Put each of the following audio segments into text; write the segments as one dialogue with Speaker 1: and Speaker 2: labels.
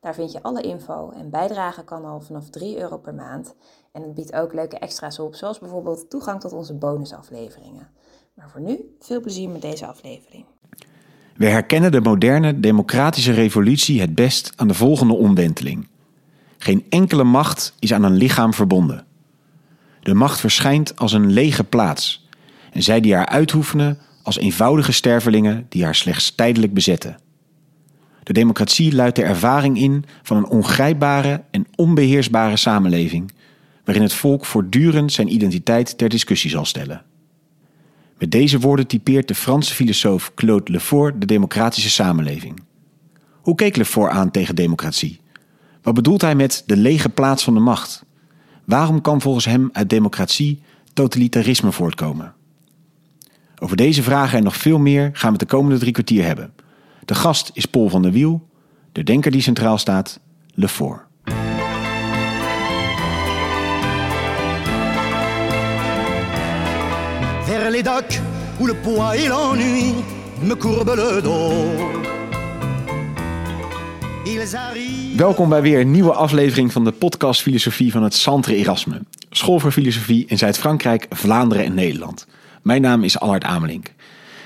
Speaker 1: Daar vind je alle info en bijdragen kan al vanaf 3 euro per maand. En het biedt ook leuke extra's op, zoals bijvoorbeeld toegang tot onze bonusafleveringen. Maar voor nu, veel plezier met deze aflevering.
Speaker 2: We herkennen de moderne democratische revolutie het best aan de volgende omwenteling. Geen enkele macht is aan een lichaam verbonden. De macht verschijnt als een lege plaats en zij die haar uitoefenen als eenvoudige stervelingen die haar slechts tijdelijk bezetten. De democratie luidt de ervaring in van een ongrijpbare en onbeheersbare samenleving, waarin het volk voortdurend zijn identiteit ter discussie zal stellen. Met deze woorden typeert de Franse filosoof Claude Lefort de democratische samenleving. Hoe keek Lefort aan tegen democratie? Wat bedoelt hij met de lege plaats van de macht? Waarom kan volgens hem uit democratie totalitarisme voortkomen? Over deze vragen en nog veel meer gaan we het de komende drie kwartier hebben. De gast is Paul van der Wiel, de denker die centraal staat, Lefort.
Speaker 3: Vers les docks où le poids et l'ennui me le dos.
Speaker 2: Welkom bij weer een nieuwe aflevering van de podcast Filosofie van het Centre Erasme. School voor Filosofie in Zuid-Frankrijk, Vlaanderen en Nederland. Mijn naam is Allard Amelink.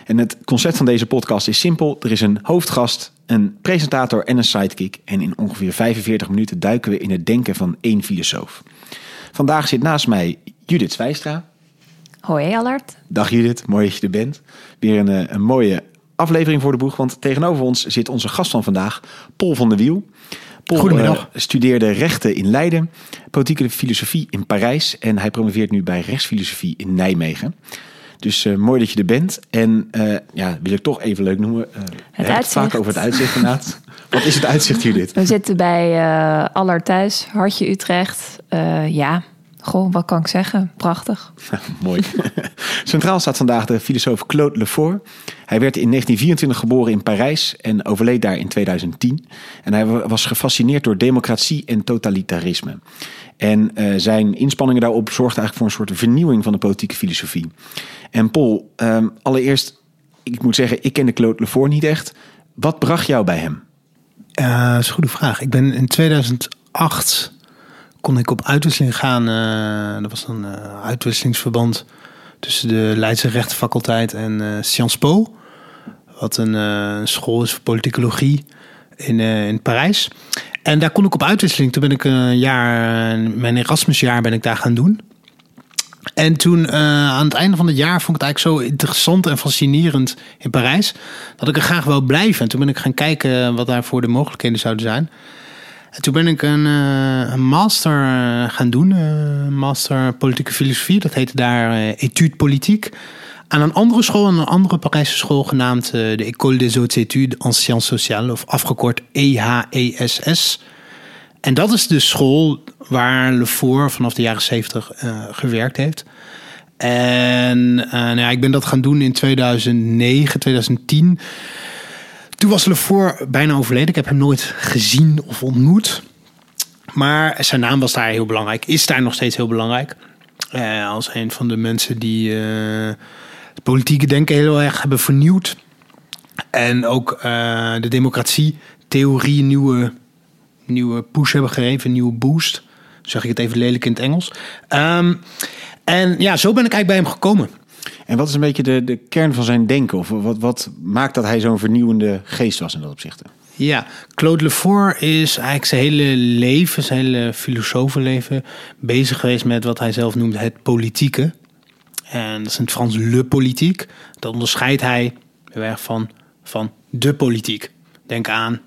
Speaker 2: En het concept van deze podcast is simpel. Er is een hoofdgast, een presentator en een sidekick. En in ongeveer 45 minuten duiken we in het denken van één filosoof. Vandaag zit naast mij Judith Zwijstra.
Speaker 1: Hoi Allard.
Speaker 2: Dag Judith, mooi dat je er bent. Weer een, eh, een mooie aflevering voor de boeg, want tegenover ons zit onze gast van vandaag, Paul van der Wiel. Paul
Speaker 4: Goedemiddag.
Speaker 2: eh, studeerde rechten in Leiden, politieke filosofie in Parijs en hij promoveert nu bij rechtsfilosofie in Nijmegen. Dus eh, mooi dat je er bent. En eh, ja, wil ik toch even leuk noemen. eh, het
Speaker 5: uitzicht.
Speaker 2: vaak over het uitzicht inderdaad. Wat is het uitzicht, Judith?
Speaker 5: We zitten bij Allard thuis, Hartje Utrecht. Ja, goh, wat kan ik zeggen? Prachtig.
Speaker 2: Mooi. Centraal staat vandaag de filosoof Claude Lefort. Hij werd in 1924 geboren in Parijs en overleed daar in 2010. En hij wa- was gefascineerd door democratie en totalitarisme. En eh, zijn inspanningen daarop zorgden eigenlijk voor een soort vernieuwing van de politieke filosofie. En Paul, ehm, allereerst, ik moet zeggen, ik kende Claude Lefort niet echt. Wat bracht jou bij hem?
Speaker 4: Eh, dat is een goede vraag. Ik ben in 2008 kon ik op uitwisseling gaan. eh dat was een eh, uitwisselingsverband tussen de Leidse rechtenfaculteit en eh Sciences Po. Wat een school is voor politicologie in, in Parijs. En daar kon ik op uitwisseling. Toen ben ik een jaar, mijn Erasmusjaar ben ik daar gaan doen. En toen aan het einde van het jaar vond ik het eigenlijk zo interessant en fascinerend in Parijs. Dat ik er graag wil blijven. En toen ben ik gaan kijken wat daar voor de mogelijkheden zouden zijn. En toen ben ik een, eh, een master eh, gaan doen. eh, master politieke filosofie. Dat heette daar études politiques. Aan een andere school, aan een andere Parijse school genaamd de École des Hautes Études en Sciences Sociales. Of afgekort EHESS. En dat is de school waar Lefort vanaf de jaren zeventig eh, gewerkt heeft. En nou ja, ik ben dat gaan doen in 2009, 2010. Toen was Lefort bijna overleden. Ik heb hem nooit gezien of ontmoet. Maar zijn naam was daar heel belangrijk. Is daar nog steeds heel belangrijk. Eh, als een van de mensen die eh, het politieke denken heel erg hebben vernieuwd. En ook eh, de democratie-theorie nieuwe, nieuwe push hebben gegeven. Een nieuwe boost. Zeg ik het even lelijk in het Engels. Ehm, en ja, zo ben ik eigenlijk bij hem gekomen.
Speaker 2: En wat is een beetje de, de kern van zijn denken? Of wat, wat maakt dat hij zo'n vernieuwende geest was in dat opzicht?
Speaker 4: Ja, Claude Lefort is eigenlijk zijn hele leven, zijn hele filosofenleven, bezig geweest met wat hij zelf noemt het politieke. En dat is in het Frans le politiek. Dat onderscheidt hij heel erg van, van de politiek. Denk aan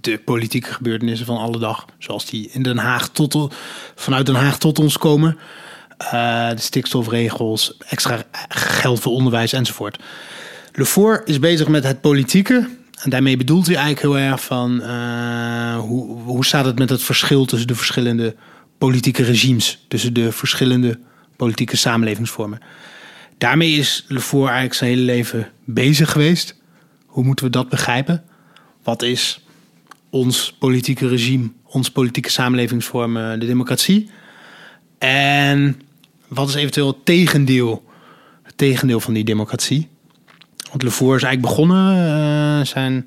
Speaker 4: de politieke gebeurtenissen van alle dag, zoals die in Den Haag tot, vanuit Den Haag tot ons komen. Eh, de stikstofregels, extra geld voor onderwijs enzovoort. Lefort is bezig met het politieke. En daarmee bedoelt hij eigenlijk heel erg van eh, hoe, hoe staat het met het verschil tussen de verschillende politieke regimes, tussen de verschillende politieke samenlevingsvormen. Daarmee is Lefour eigenlijk zijn hele leven bezig geweest. Hoe moeten we dat begrijpen? Wat is ons politieke regime, ons politieke samenlevingsvorm, de democratie? En wat is eventueel het tegendeel, het tegendeel van die democratie? Want Lefour is eigenlijk begonnen, uh, zijn,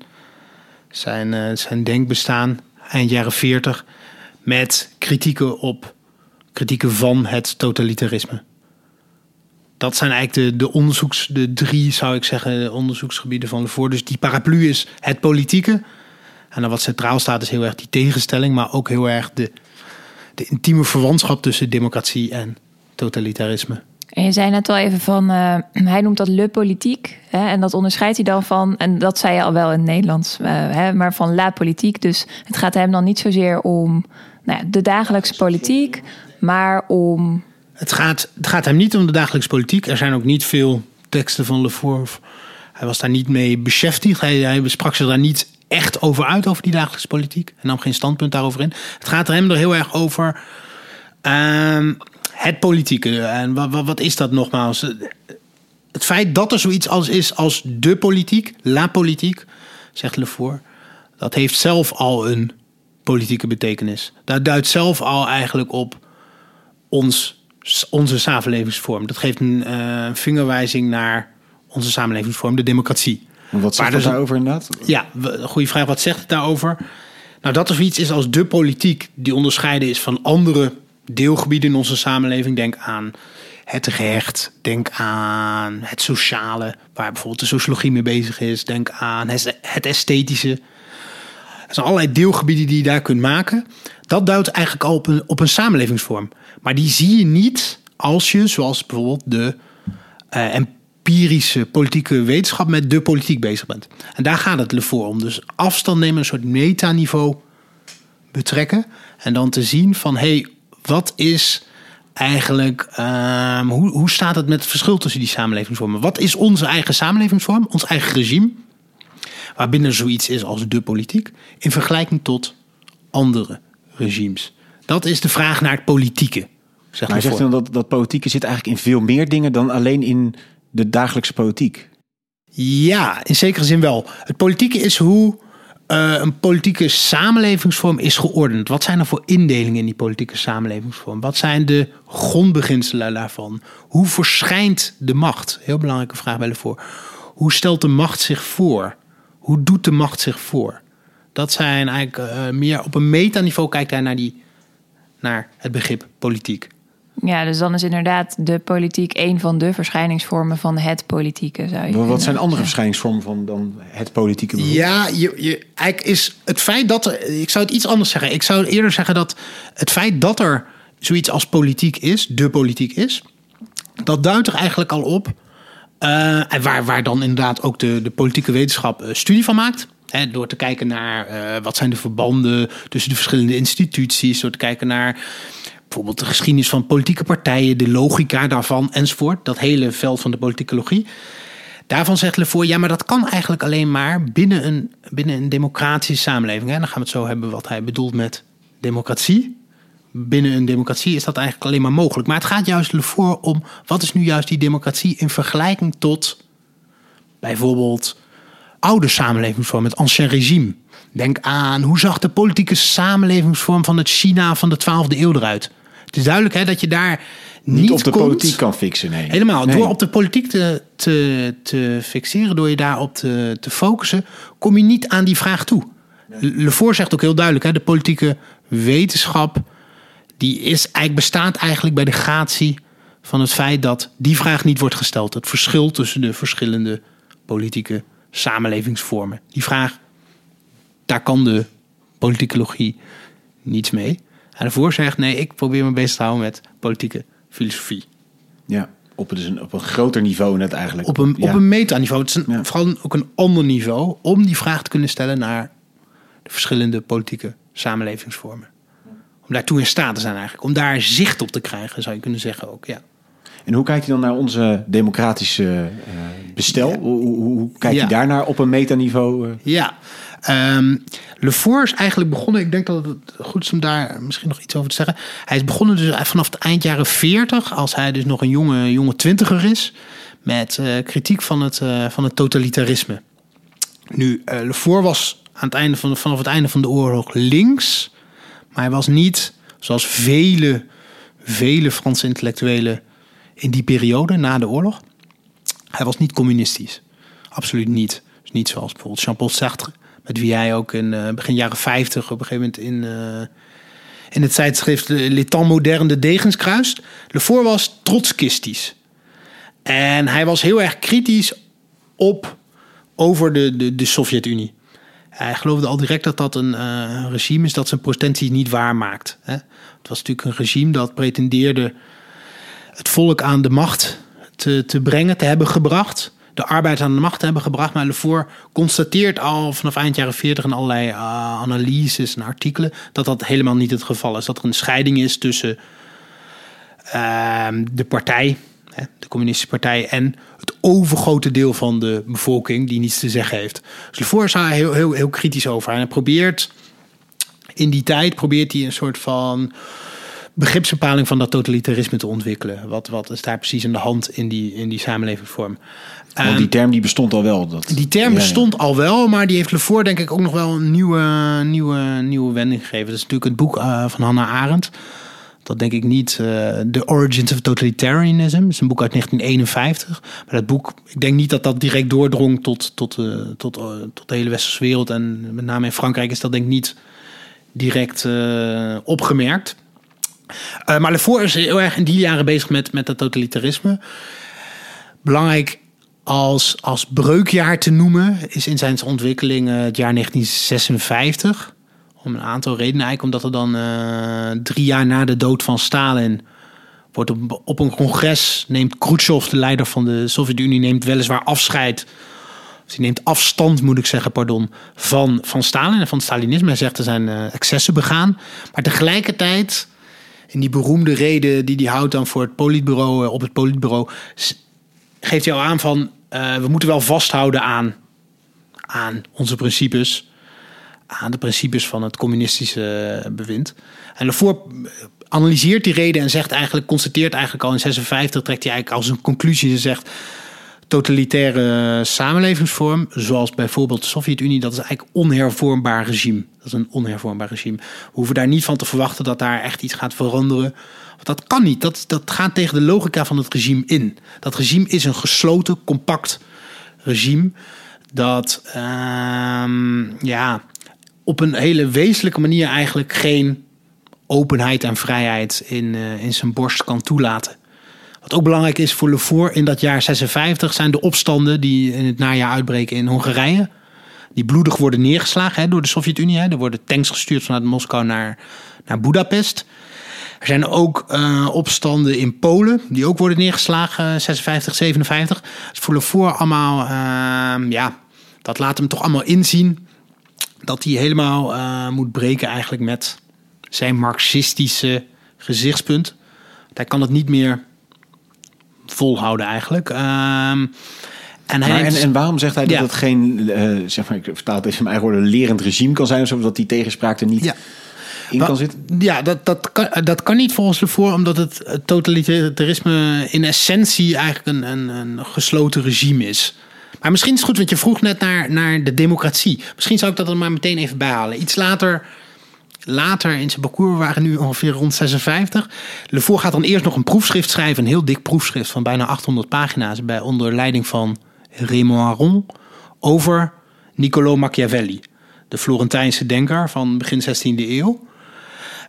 Speaker 4: zijn, uh, zijn denkbestaan eind jaren 40 met kritieken op kritieken van het totalitarisme. Dat zijn eigenlijk de, de onderzoeks, de drie zou ik zeggen, de onderzoeksgebieden van Lefour. Dus die paraplu is het politieke. En dan wat centraal staat is heel erg die tegenstelling, maar ook heel erg de, de intieme verwantschap tussen democratie en totalitarisme.
Speaker 5: En je zei net al even van, uh, hij noemt dat le politiek. Hè, en dat onderscheidt hij dan van, en dat zei je al wel in het Nederlands, uh, hè, maar van la politiek. Dus het gaat hem dan niet zozeer om nou ja, de dagelijkse politiek, maar om.
Speaker 4: Het gaat, het gaat hem niet om de dagelijkse politiek. Er zijn ook niet veel teksten van Lefour. Hij was daar niet mee beschäftigd. Hij, hij sprak zich daar niet echt over uit, over die dagelijkse politiek. En nam geen standpunt daarover in. Het gaat er hem er heel erg over. Uh, het politieke. En wat, wat, wat, is dat nogmaals? Het feit dat er zoiets als is als de politiek, la politiek, zegt Lefour, dat heeft zelf al een politieke betekenis. Dat duidt zelf al eigenlijk op ons, onze samenlevingsvorm. Dat geeft een uh, vingerwijzing naar onze samenlevingsvorm, de democratie.
Speaker 2: En wat zegt het daarover inderdaad?
Speaker 4: Ja, goede vraag. Wat zegt het daarover? Nou, dat er zoiets is als de politiek die onderscheiden is van andere deelgebieden in onze samenleving. Denk aan het recht, denk aan het sociale, waar bijvoorbeeld de sociologie mee bezig is. Denk aan het esthetische. Er zijn allerlei deelgebieden die je daar kunt maken. Dat duidt eigenlijk al op een, op een samenlevingsvorm. Maar die zie je niet als je, zoals bijvoorbeeld de uh, empirische politieke wetenschap, met de politiek bezig bent. En daar gaat het ervoor om. Dus afstand nemen, een soort metaniveau betrekken. En dan te zien van, hé, hey, wat is eigenlijk, um, hoe, hoe staat het met het verschil tussen die samenlevingsvormen? Wat is onze eigen samenlevingsvorm, ons eigen regime, waarbinnen zoiets is als de politiek, in vergelijking tot andere regimes? Dat is de vraag naar het politieke.
Speaker 2: Zeg maar je zegt dan dat, dat politieke zit eigenlijk in veel meer dingen dan alleen in de dagelijkse politiek.
Speaker 4: Ja, in zekere zin wel. Het politieke is hoe uh, een politieke samenlevingsvorm is geordend. Wat zijn er voor indelingen in die politieke samenlevingsvorm? Wat zijn de grondbeginselen daarvan? Hoe verschijnt de macht? Heel belangrijke vraag bij voor. Hoe stelt de macht zich voor? Hoe doet de macht zich voor? Dat zijn eigenlijk uh, meer op een metaniveau kijkt hij naar, die, naar het begrip politiek.
Speaker 5: Ja, dus dan is inderdaad de politiek een van de verschijningsvormen van het politieke. Zou je
Speaker 2: Wat zijn andere verschijningsvormen van dan het politieke?
Speaker 4: Ja, je, je, eigenlijk is het feit dat er. Ik zou het iets anders zeggen. Ik zou eerder zeggen dat het feit dat er zoiets als politiek is, de politiek is, dat duidt er eigenlijk al op. Uh, en waar, waar dan inderdaad ook de, de politieke wetenschap uh, studie van maakt. Hè, door te kijken naar uh, wat zijn de verbanden tussen de verschillende instituties. Door te kijken naar bijvoorbeeld de geschiedenis van politieke partijen, de logica daarvan enzovoort. Dat hele veld van de politicologie. Daarvan zegt Lefour, ja, maar dat kan eigenlijk alleen maar binnen een, binnen een democratische samenleving. En dan gaan we het zo hebben wat hij bedoelt met democratie. Binnen een democratie is dat eigenlijk alleen maar mogelijk. Maar het gaat juist Lefour om, wat is nu juist die democratie in vergelijking tot bijvoorbeeld oude samenlevingsvorm, het ancien regime. Denk aan, hoe zag de politieke samenlevingsvorm van het China van de 12e eeuw eruit? Het is duidelijk hè, dat je daar niet,
Speaker 2: niet op de
Speaker 4: komt.
Speaker 2: politiek kan fixen. Nee.
Speaker 4: Helemaal.
Speaker 2: Nee.
Speaker 4: Door op de politiek te, te, te fixeren, door je daarop te, te focussen, kom je niet aan die vraag toe. Nee. Lefour zegt ook heel duidelijk: hè, de politieke wetenschap die is, eigenlijk bestaat eigenlijk bij de gratie van het feit dat die vraag niet wordt gesteld. Het verschil tussen de verschillende politieke samenlevingsvormen. Die vraag, daar kan de politicologie niets mee. Daarvoor zegt, nee, ik probeer me bezig te houden met politieke filosofie.
Speaker 2: Ja, op, dus een, op een groter niveau net eigenlijk.
Speaker 4: Op een,
Speaker 2: ja.
Speaker 4: op een metaniveau. Het is een, ja. vooral ook een ander niveau om die vraag te kunnen stellen naar de verschillende politieke samenlevingsvormen. Om daartoe in staat te zijn eigenlijk. Om daar zicht op te krijgen, zou je kunnen zeggen ook, ja.
Speaker 2: En hoe kijkt hij dan naar onze democratische uh, bestel? Hoe, hoe, hoe, kijkt
Speaker 4: Ja.
Speaker 2: hij daarnaar op een metaniveau? eh?
Speaker 4: Ja, ehm Le Four is eigenlijk begonnen. Ik denk dat het goed is om daar misschien nog iets over te zeggen. Hij is begonnen dus vanaf het eind jaren 40, als hij dus nog een jonge, jonge twintiger is, met eh, kritiek van het, eh, van het totalitarisme. Nu, eh Le Four was aan het einde van, vanaf het einde van de oorlog links, maar hij was niet, zoals vele, vele Franse intellectuelen in die periode na de oorlog, hij was niet communistisch. Absoluut niet. Dus niet zoals bijvoorbeeld Jean-Paul Sartre, met wie hij ook in eh, begin jaren 50 op een gegeven moment in, eh, in het tijdschrift Temps Moderne de Degens kruist. Le Four was trotskistisch. En hij was heel erg kritisch op over de, de, de Sovjet-Unie. Hij geloofde al direct dat dat een eh, regime is dat zijn potentie niet waarmaakt. Hè? Het was natuurlijk een regime dat pretendeerde het volk aan de macht te, te brengen, te hebben gebracht. De arbeid aan de macht hebben gebracht. Maar Lefour constateert al vanaf eind jaren 40 in allerlei uh, analyses en artikelen dat dat helemaal niet het geval is. Dat er een scheiding is tussen uh, de partij, de communistische partij, en het overgrote deel van de bevolking die niets te zeggen heeft. Dus Lefour is daar heel, heel, heel kritisch over. En hij probeert in die tijd probeert hij een soort van begripsbepaling van dat totalitarisme te ontwikkelen. Wat, wat is daar precies aan de hand in die, in die samenlevingsvorm?
Speaker 2: Want die term die bestond al wel. Dat,
Speaker 4: Die term
Speaker 2: Ja, ja.
Speaker 4: bestond al wel, maar die heeft Lefour denk ik ook nog wel een nieuwe, nieuwe, nieuwe wending gegeven. Dat is natuurlijk het boek eh, van Hannah Arendt. Dat denk ik niet. eh, The Origins of Totalitarianism. Dat is een boek uit 1951. Maar dat boek, ik denk niet dat dat direct doordrong tot, tot, eh, tot, tot de hele westerse wereld. En met name in Frankrijk is dat denk ik niet direct opgemerkt. Eh, maar Lefour is heel erg in die jaren bezig met, met dat totalitarisme. Belangrijk als, als breukjaar te noemen is in zijn ontwikkeling het jaar 1956. Om een aantal redenen. Eigenlijk omdat er dan eh, drie jaar na de dood van Stalin... wordt op, een congres neemt Khrushchev, de leider van de Sovjet-Unie... neemt weliswaar afscheid... die neemt afstand, moet ik zeggen, pardon... van, van Stalin en van het Stalinisme. Hij zegt er zijn eh, excessen begaan. Maar tegelijkertijd... in die beroemde reden die hij houdt dan voor het politbureau... eh, op het politbureau... geeft hij al aan van... eh, we moeten wel vasthouden aan, aan onze principes aan de principes van het communistische bewind. En Lefour analyseert die reden en zegt eigenlijk, constateert eigenlijk al in 56, trekt hij eigenlijk als een conclusie en zegt totalitaire samenlevingsvorm, zoals bijvoorbeeld de Sovjet-Unie, dat is eigenlijk onhervormbaar regime. Is een onhervormbaar regime. We hoeven daar niet van te verwachten dat daar echt iets gaat veranderen. Dat kan niet. Dat, dat gaat tegen de logica van het regime in. Dat regime is een gesloten, compact regime dat ehm, ja, op een hele wezenlijke manier eigenlijk geen openheid en vrijheid in, eh, in zijn borst kan toelaten. Wat ook belangrijk is voor Lefour in dat jaar 56 zijn de opstanden die in het najaar uitbreken in Hongarije. Die bloedig worden neergeslagen hè, door de Sovjet-Unie. Er worden tanks gestuurd vanuit Moskou naar, naar Budapest. Er zijn ook eh, opstanden in Polen die ook worden neergeslagen, eh, 56, 57. Dus voor Lefour allemaal, ehm, ja, dat laat hem toch allemaal inzien dat hij helemaal eh, moet breken eigenlijk met zijn marxistische gezichtspunt. Hij kan het niet meer volhouden eigenlijk. Ehm, en hij
Speaker 2: Maar
Speaker 4: neemt-
Speaker 2: en, en waarom zegt hij dat
Speaker 4: Ja.
Speaker 2: het geen, eh, zeg maar, ik vertaal het even mijn eigen woorden, lerend regime kan zijn of dat die tegenspraak er niet
Speaker 4: Ja.
Speaker 2: in kan zitten?
Speaker 4: Ja, dat, dat, kan, dat kan niet volgens Lefour, omdat het totalitarisme in essentie eigenlijk een, een, een gesloten regime is. Maar misschien is het goed, want je vroeg net naar, naar de democratie. Misschien zou ik dat er maar meteen even bijhalen. Iets later, later in zijn parcours, we waren nu ongeveer rond 56. Lefour gaat dan eerst nog een proefschrift schrijven, een heel dik proefschrift van bijna 800 pagina's, bij, onder leiding van Raymond Aron, over Niccolo Machiavelli, de Florentijnse denker van begin 16e eeuw.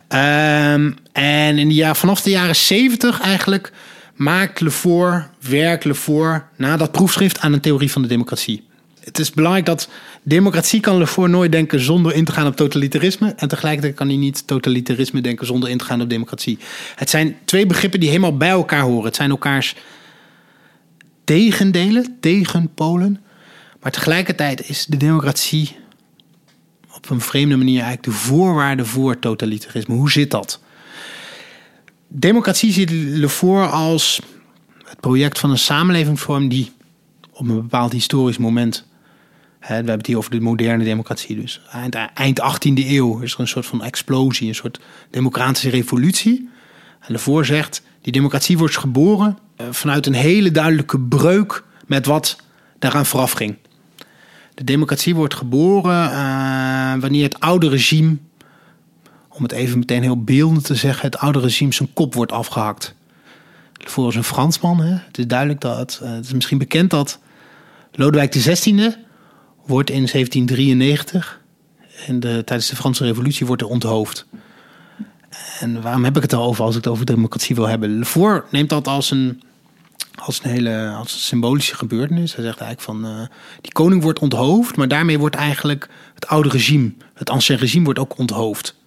Speaker 4: Ehm, en in de jaar, vanaf de jaren 70 eigenlijk maakt Lefour, werkt Lefour na dat proefschrift aan een theorie van de democratie. Het is belangrijk dat democratie kan Lefour nooit denken zonder in te gaan op totalitarisme. En tegelijkertijd kan hij niet totalitarisme denken zonder in te gaan op democratie. Het zijn twee begrippen die helemaal bij elkaar horen. Het zijn elkaars tegendelen, tegen Polen. Maar tegelijkertijd is de democratie op een vreemde manier eigenlijk de voorwaarde voor totalitarisme. Hoe zit dat? Democratie ziet Lefour als het project van een samenlevingsvorm die op een bepaald historisch moment. Hè, we hebben het hier over de moderne democratie. Dus eind, eind 18e eeuw is er een soort van explosie, een soort democratische revolutie. En zegt, die democratie wordt geboren vanuit een hele duidelijke breuk met wat daaraan vooraf ging. De democratie wordt geboren eh, wanneer het oude regime, om het even meteen heel beeldend te zeggen, het oude regime zijn kop wordt afgehakt. Voor een Fransman. Hè? Het is duidelijk dat, uh, het is misschien bekend dat Lodewijk XVI wordt in 1793, en de, tijdens de Franse Revolutie, wordt er onthoofd. En waarom heb ik het al over als ik het over democratie wil hebben? Lefour neemt dat als een, als een hele als een symbolische gebeurtenis. Hij zegt eigenlijk van, uh, die koning wordt onthoofd, maar daarmee wordt eigenlijk het oude regime, het ancien regime wordt ook onthoofd.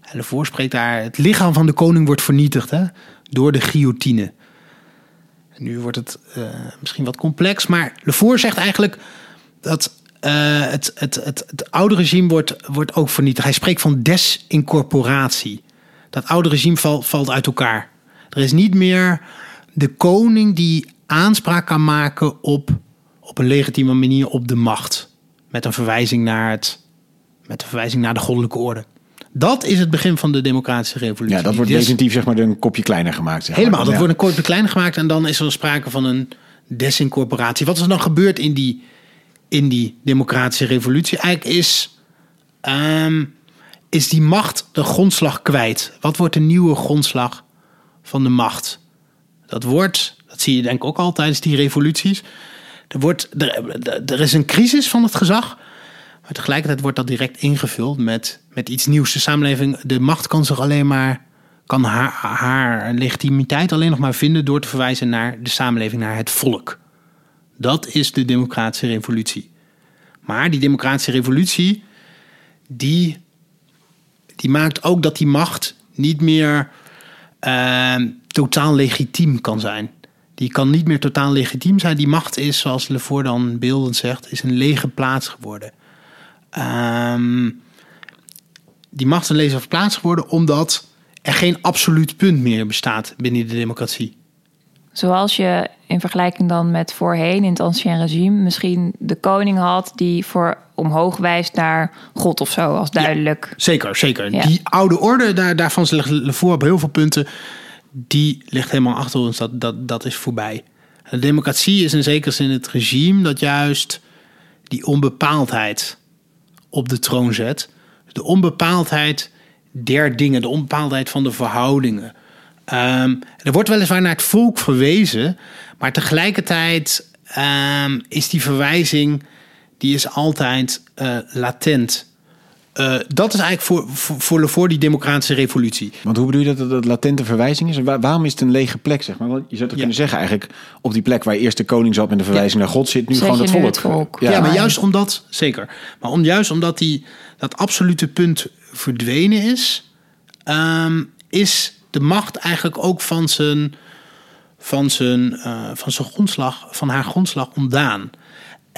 Speaker 4: En spreekt daar, het lichaam van de koning wordt vernietigd hè, door de guillotine. Nu wordt het uh, misschien wat complex, maar Lefour zegt eigenlijk dat uh, het, het, het, het, oude regime wordt, wordt ook vernietigd. Hij spreekt van desincorporatie. Dat oude regime val, valt uit elkaar. Er is niet meer de koning die aanspraak kan maken op, op een legitieme manier op de macht. Met een verwijzing naar, het, met een verwijzing naar de goddelijke orde. Dat is het begin van de democratische revolutie.
Speaker 2: Ja, dat wordt
Speaker 4: Dus-
Speaker 2: definitief zeg maar een kopje kleiner gemaakt. Zeg
Speaker 4: Helemaal,
Speaker 2: maar.
Speaker 4: dat
Speaker 2: Ja.
Speaker 4: wordt een kopje kleiner gemaakt en dan is er sprake van een desincorporatie. Wat is er dan gebeurd in die, in die democratische revolutie? Eigenlijk is, ehm, is die macht de grondslag kwijt. Wat wordt de nieuwe grondslag van de macht? Dat wordt, dat zie je denk ik ook al tijdens die revoluties. Er, wordt, er, is een crisis van het gezag. Maar tegelijkertijd wordt dat direct ingevuld met, met iets nieuws. De samenleving, de macht kan zich alleen maar, kan haar, haar legitimiteit alleen nog maar vinden door te verwijzen naar de samenleving, naar het volk. Dat is de democratische revolutie. Maar die democratische revolutie, die, die maakt ook dat die macht niet meer eh, totaal legitiem kan zijn. Die kan niet meer totaal legitiem zijn. Die macht is, zoals Levoor dan beeldend zegt, is een lege plaats geworden. Ehm, die macht is een lege plaats geworden omdat er geen absoluut punt meer bestaat binnen de democratie.
Speaker 5: Zoals je in vergelijking dan met voorheen in het ancien regime misschien de koning had die voor omhoog wijst naar God of zo, als duidelijk.
Speaker 4: Zeker, zeker.
Speaker 5: Ja.
Speaker 4: Die oude orde, daar, daarvan legt Levoor op heel veel punten, die ligt helemaal achter ons. Dat, dat, dat is voorbij. De democratie is in zekere zin het regime dat juist die onbepaaldheid op de troon zet. De onbepaaldheid der dingen, de onbepaaldheid van de verhoudingen. Ehm, er wordt weliswaar naar het volk verwezen, maar tegelijkertijd ehm, is die verwijzing die is altijd eh, latent. Eh, dat is eigenlijk voor, voor, voor, die democratische revolutie.
Speaker 2: Want hoe bedoel je dat het een latente verwijzing is? Waar- waarom is het een lege plek? Zeg maar? Want je zou toch
Speaker 4: Ja.
Speaker 2: kunnen zeggen eigenlijk... op die plek waar eerst de koning zat met de verwijzing naar God... zit nu gewoon het volk.
Speaker 5: het volk.
Speaker 4: Ja,
Speaker 5: Ja.
Speaker 4: maar juist omdat, zeker. Maar om, juist omdat die, dat absolute punt verdwenen is, ehm, is de macht eigenlijk ook van zijn, van zijn, eh, van zijn grondslag, van haar grondslag ontdaan.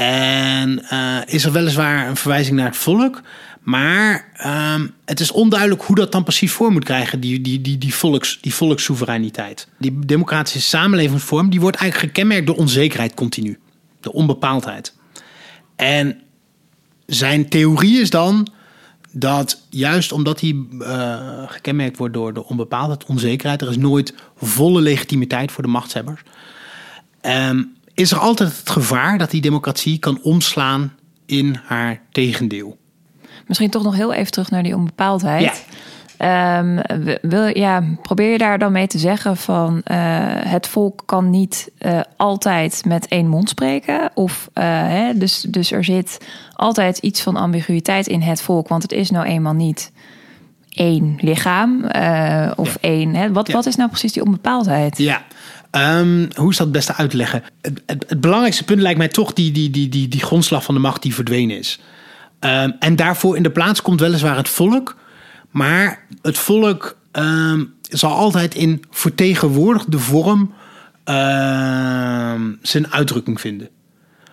Speaker 4: En eh, is er weliswaar een verwijzing naar het volk, maar ehm, het is onduidelijk hoe dat dan precies voor moet krijgen, die, die, die, die, volks, die volkssoevereiniteit. Die democratische samenlevingsvorm, die wordt eigenlijk gekenmerkt door onzekerheid continu. De onbepaaldheid. En zijn theorie is dan dat juist omdat hij eh, gekenmerkt wordt door de onbepaaldheid, onzekerheid, er is nooit volle legitimiteit voor de machtshebbers, ehm, is er altijd het gevaar dat die democratie kan omslaan in haar tegendeel.
Speaker 5: Misschien toch nog heel even terug naar die onbepaaldheid.
Speaker 4: Ja.
Speaker 5: Ehm, wil, ja, probeer je daar dan mee te zeggen van eh, het volk kan niet eh, altijd met één mond spreken? Of eh, hè, dus, dus er zit altijd iets van ambiguïteit in het volk, want het is nou eenmaal niet één lichaam of
Speaker 4: Ja.
Speaker 5: één. Hè? Wat,
Speaker 4: Ja.
Speaker 5: wat is nou precies die onbepaaldheid?
Speaker 4: Ja. Ehm, hoe is dat het beste uit te leggen? Het, het, het belangrijkste punt lijkt mij toch die, die, die, die, die grondslag van de macht die verdwenen is. Ehm, en daarvoor in de plaats komt weliswaar het volk. Maar het volk ehm, zal altijd in vertegenwoordigde vorm zijn uitdrukking vinden.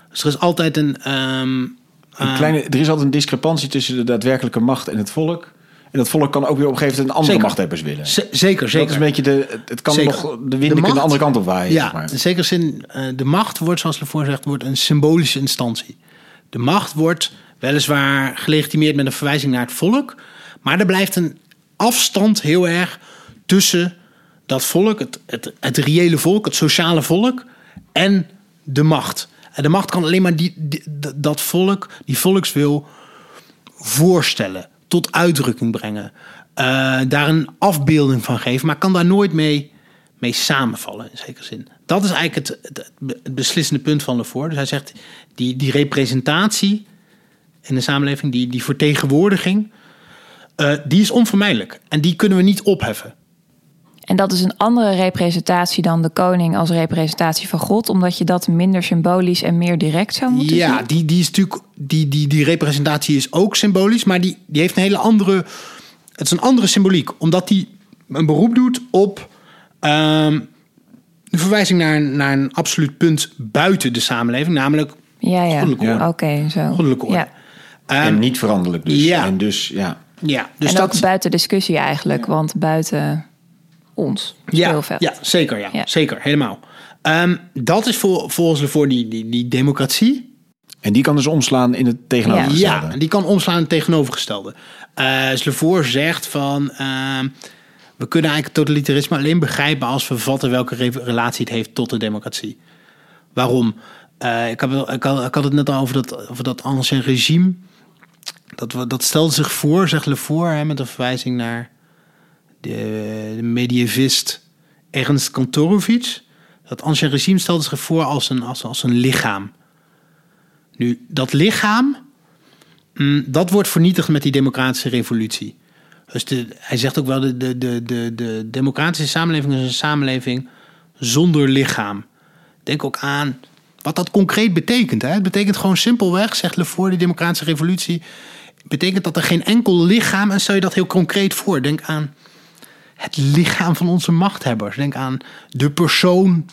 Speaker 4: Dus er is altijd een.
Speaker 2: Een kleine, er is altijd een discrepantie tussen de daadwerkelijke macht en het volk. En dat volk kan ook weer op een gegeven moment andere
Speaker 4: Zeker.
Speaker 2: machthebbers willen.
Speaker 4: Z- zeker, zeker.
Speaker 2: Dat is een beetje de, het- kan
Speaker 4: Zeker.
Speaker 2: nog de wind
Speaker 4: De macht-
Speaker 2: de andere kant op waaien.
Speaker 4: Ja,
Speaker 2: zeg maar.
Speaker 4: in zekere zin, eh, de macht wordt, zoals ervoor zegt, wordt een symbolische instantie. De macht wordt weliswaar gelegitimeerd met een verwijzing naar het volk, maar er blijft een afstand heel erg tussen dat volk, het, het, het reële volk, het sociale volk en de macht. En de macht kan alleen maar die, die- dat volk, die volkswil, voorstellen, tot uitdrukking brengen, eh, daar een afbeelding van geven, maar kan daar nooit mee, mee samenvallen in zekere zin. Dat is eigenlijk het, het, beslissende punt van Lefort. Dus hij zegt, die, die representatie in de samenleving, die, die vertegenwoordiging, eh, die is onvermijdelijk. En die kunnen we niet opheffen.
Speaker 5: En dat is een andere representatie dan de koning als representatie van God, omdat je dat minder symbolisch en meer direct zou moeten
Speaker 4: Ja,
Speaker 5: zien.
Speaker 4: die, die is natuurlijk. Die, die, die representatie is ook symbolisch, maar die, die heeft een hele andere. Het is een andere symboliek, omdat die een beroep doet op. ehm, de verwijzing naar, een- naar een absoluut punt buiten de samenleving, namelijk
Speaker 5: Ja, ja.
Speaker 4: Goddelijke
Speaker 2: orde.
Speaker 5: Oké, zo.
Speaker 4: goddelijke orde.
Speaker 5: Ja.
Speaker 4: Ehm,
Speaker 2: en niet veranderlijk dus.
Speaker 4: ja.
Speaker 2: En dus ja.
Speaker 4: ja, dus
Speaker 5: en
Speaker 4: dat
Speaker 5: ook buiten discussie eigenlijk, want buiten ons
Speaker 4: ja,
Speaker 5: speelveld.
Speaker 4: ja, zeker, ja,
Speaker 5: Ja.
Speaker 4: zeker, helemaal. Ehm, dat is voor, volgens voor die, die, die democratie.
Speaker 2: En die kan dus omslaan in het tegenovergestelde.
Speaker 4: Ja, en die kan omslaan in het tegenovergestelde. Eh Slevoor zegt van... ehm, we kunnen eigenlijk totalitarisme alleen begrijpen... als we vatten welke re- relatie het heeft tot de democratie. Waarom? Eh, ik, heb, wel- ik, had, ik had het net al over dat, over dat ancien regime. Dat, we- dat stelde zich voor, zegt Levoor... Hè, met een verwijzing naar de, de medievist Ernst Kantorowicz. Dat ancien regime stelde zich voor als een, als, als een lichaam... Nu, dat lichaam, mm, dat wordt vernietigd met die democratische revolutie. Dus de, hij zegt ook wel, de, de, de, de, de democratische samenleving is een samenleving zonder lichaam. Denk ook aan wat dat concreet betekent. Hè? Het betekent gewoon simpelweg, zegt Lefort, die democratische revolutie... betekent dat er geen enkel lichaam... en stel je dat heel concreet voor. Denk aan het lichaam van onze machthebbers. Denk aan de persoon...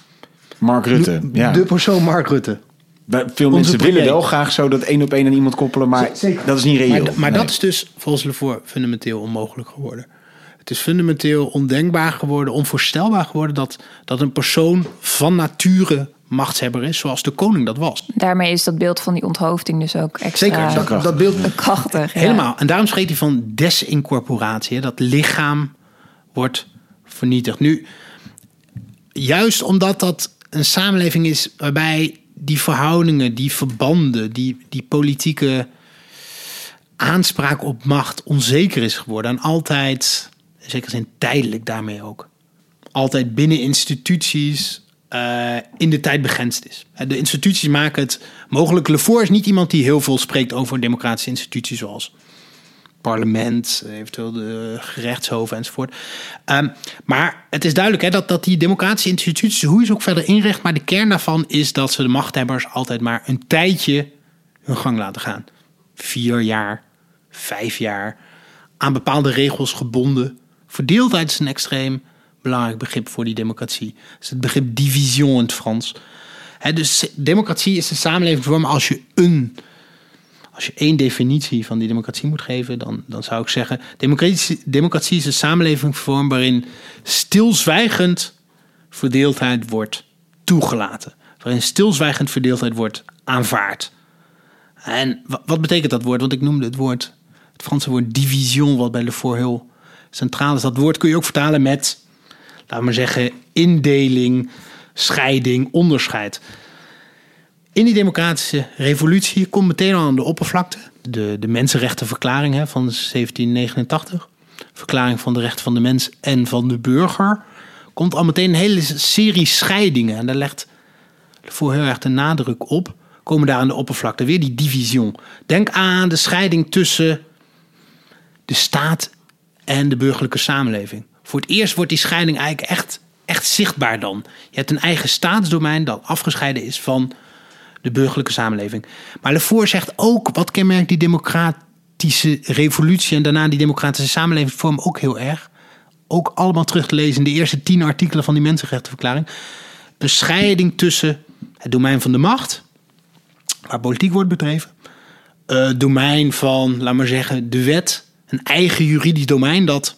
Speaker 2: Mark Rutte. Ja.
Speaker 4: De persoon Mark Rutte.
Speaker 2: Bij- Veel
Speaker 4: Onze
Speaker 2: mensen willen wel graag zo dat één op één aan iemand koppelen, maar
Speaker 4: Zeker.
Speaker 2: dat is niet reëel.
Speaker 4: Maar, maar
Speaker 2: Nee.
Speaker 4: dat is dus volgens Lefort fundamenteel onmogelijk geworden. Het is fundamenteel ondenkbaar geworden, onvoorstelbaar geworden dat, dat een persoon van nature machtshebber is, zoals de koning dat was.
Speaker 5: Daarmee is dat beeld van die onthoofding dus ook extra
Speaker 4: Zeker, dat, dat beeld
Speaker 5: krachtig. ja.
Speaker 4: helemaal. En daarom spreekt hij van desincorporatie, dat lichaam wordt vernietigd. Nu, juist omdat dat een samenleving is waarbij die verhoudingen, die verbanden, die, die politieke aanspraak op macht onzeker is geworden. En altijd, in zekere zin tijdelijk daarmee ook. Altijd binnen instituties eh, in de tijd begrensd is. Eh, De instituties maken het mogelijk. Lefort is niet iemand die heel veel spreekt over democratische instituties zoals parlement, eventueel de gerechtshoven enzovoort. Ehm, maar het is duidelijk hè, dat, dat die democratische instituties, hoe je ze ook verder inricht, maar de kern daarvan is dat ze de machthebbers altijd maar een tijdje hun gang laten gaan. Vier jaar, vijf jaar, aan bepaalde regels gebonden. Verdeeldheid is een extreem belangrijk begrip voor die democratie. Het is het begrip division in het Frans. Dus democratie is de samenlevingsvorm als je een als je één definitie van die democratie moet geven, dan, dan zou ik zeggen: democratie, democratie is een samenlevingsvorm waarin stilzwijgend verdeeldheid wordt toegelaten. Waarin stilzwijgend verdeeldheid wordt aanvaard. En wa- wat betekent dat woord? Want ik noemde het woord, het Franse woord division, wat bij Lefort heel centraal is. Dat woord kun je ook vertalen met, laten we zeggen, indeling, scheiding, onderscheid. In die democratische revolutie komt meteen al aan de oppervlakte de, de mensenrechtenverklaring hè, van 1789. Verklaring van de rechten van de mens en van de burger. Komt al meteen een hele serie scheidingen. En daar legt voor heel erg de nadruk op. Komen daar aan de oppervlakte weer die division. Denk aan de scheiding tussen de staat en de burgerlijke samenleving. Voor het eerst wordt die scheiding eigenlijk echt, echt zichtbaar dan. Je hebt een eigen staatsdomein dat afgescheiden is van de burgerlijke samenleving. Maar Lefort zegt ook, wat kenmerkt die democratische revolutie en daarna die democratische samenlevingsvorm ook heel erg. Ook allemaal terug te lezen in de eerste tien artikelen van die mensenrechtenverklaring. Een scheiding tussen het domein van de macht, waar politiek wordt bedreven, het domein van, laat maar zeggen, de wet een eigen juridisch domein dat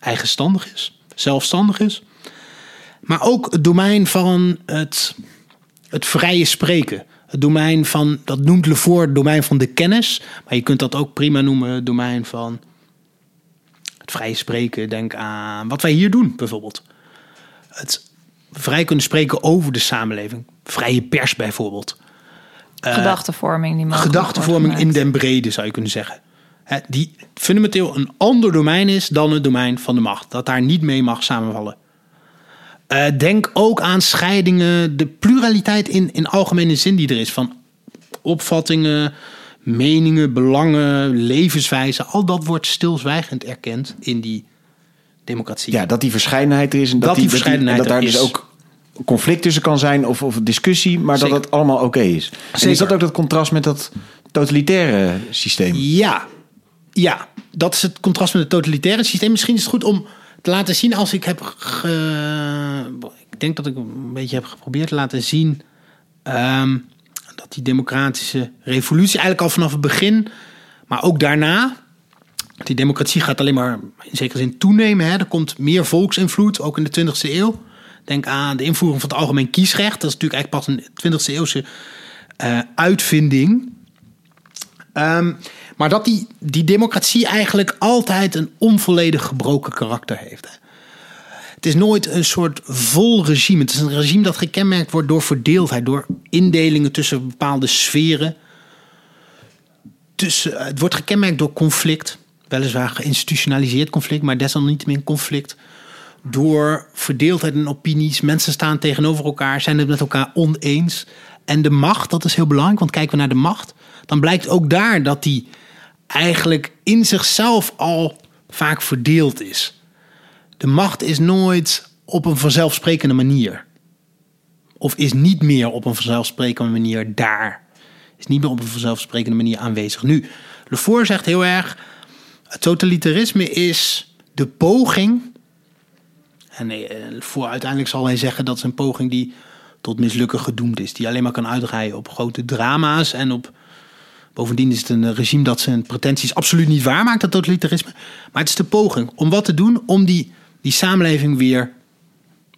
Speaker 4: eigenstandig is, zelfstandig is. Maar ook het domein van het, het vrije spreken. Het domein van, dat noemt Levoort het domein van de kennis. Maar je kunt dat ook prima noemen het domein van het vrije spreken. Denk aan wat wij hier doen bijvoorbeeld. Het vrij kunnen spreken over de samenleving. Vrije pers bijvoorbeeld.
Speaker 5: Gedachtenvorming. Die mogelijk
Speaker 4: Gedachtenvorming in den brede zou je kunnen zeggen. Die fundamenteel een ander domein is dan het domein van de macht. Dat daar niet mee mag samenvallen. Eh, denk ook aan scheidingen, de pluraliteit in, in algemene zin die er is. Van opvattingen, meningen, belangen, levenswijzen. Al dat wordt stilzwijgend erkend in die democratie.
Speaker 2: Ja, dat die verscheidenheid er is. En dat,
Speaker 4: Dat die
Speaker 2: dat
Speaker 4: verscheidenheid
Speaker 2: en dat daar dus
Speaker 4: is.
Speaker 2: ook conflict tussen kan zijn of, of discussie, maar
Speaker 4: Zeker.
Speaker 2: dat het allemaal oké is. En is
Speaker 4: Zeker.
Speaker 2: dat ook dat contrast met dat totalitaire systeem?
Speaker 4: Ja, ja, dat is het contrast met het totalitaire systeem. Misschien is het goed om te laten zien als ik heb. Ik denk dat ik een beetje heb geprobeerd te laten zien. ehm, dat die democratische revolutie eigenlijk al vanaf het begin, maar ook daarna. Die democratie gaat alleen maar in zekere zin toenemen. Hè. Er komt meer volksinvloed, ook in de 20e eeuw. Denk aan de invoering van het algemeen kiesrecht. Dat is natuurlijk eigenlijk pas een 20e eeuwse eh, uitvinding. Ehm, maar dat die, die democratie eigenlijk altijd een onvolledig gebroken karakter heeft. Het is nooit een soort vol regime. Het is een regime dat gekenmerkt wordt door verdeeldheid, door indelingen tussen bepaalde sferen. Tussen, het wordt gekenmerkt door conflict, weliswaar geïnstitutionaliseerd conflict, maar desalniettemin conflict. Door verdeeldheid in opinies. Mensen staan tegenover elkaar, zijn het met elkaar oneens. En de macht, dat is heel belangrijk, want kijken we naar de macht, dan blijkt ook daar dat die eigenlijk in zichzelf al vaak verdeeld is. De macht is nooit op een vanzelfsprekende manier. Of is niet meer op een vanzelfsprekende manier daar. Is niet meer op een vanzelfsprekende manier aanwezig. Nu, Lefort zegt heel erg: het totalitarisme is de poging. En eh, voor uiteindelijk zal hij zeggen dat is een poging die tot mislukken gedoemd is. Die alleen maar kan uitdraaien op grote drama's en op. Bovendien is het een regime dat zijn pretenties absoluut niet waarmaakt, dat totalitarisme. Maar het is de poging om wat te doen om die, die samenleving weer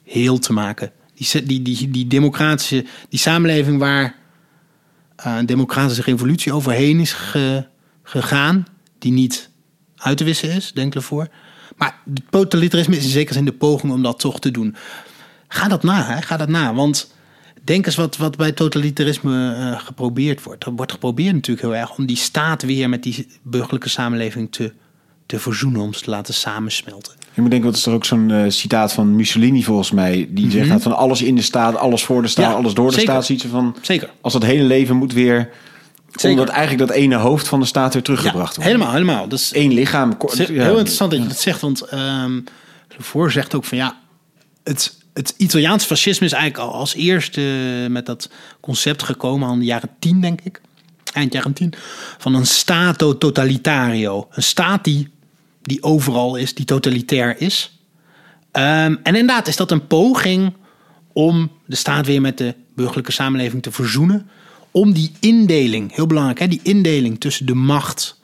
Speaker 4: heel te maken. Die, die, die, die democratische, die samenleving waar eh, een democratische revolutie overheen is ge- gegaan, die niet uit te wissen is, denk ik ervoor. Maar het totalitarisme is in zekere zin de poging om dat toch te doen. Ga dat na, hè? ga dat na. Want denk eens wat, wat bij totalitarisme eh, geprobeerd wordt. Er wordt geprobeerd natuurlijk heel erg om die staat weer met die burgerlijke samenleving te, te verzoenen, om ze te laten samensmelten.
Speaker 2: Je moet denken, dat is er ook zo'n eh, citaat van Mussolini volgens mij. Die zegt dat van alles in de staat, alles voor de staat,
Speaker 4: Mhm. Ja,
Speaker 2: alles door de
Speaker 4: zeker.
Speaker 2: staat. Ziet ze van,
Speaker 4: Zeker.
Speaker 2: als dat hele leven moet weer...
Speaker 4: Zeker.
Speaker 2: Omdat eigenlijk dat ene hoofd van de staat weer teruggebracht wordt.
Speaker 4: helemaal, helemaal. Dus
Speaker 2: lichaam.
Speaker 4: Het is
Speaker 2: ja.
Speaker 4: heel interessant dat je dat zegt, want ehm voor zegt ook van ja, het, het Italiaans fascisme is eigenlijk al als eerste met dat concept gekomen aan de jaren tien, denk ik. Eind jaren tien. Van een stato totalitario. Een staat die, die overal is, die totalitair is. Ehm, en inderdaad is dat een poging om de staat weer met de burgerlijke samenleving te verzoenen. Om die indeling, heel belangrijk, hè, die indeling tussen de macht,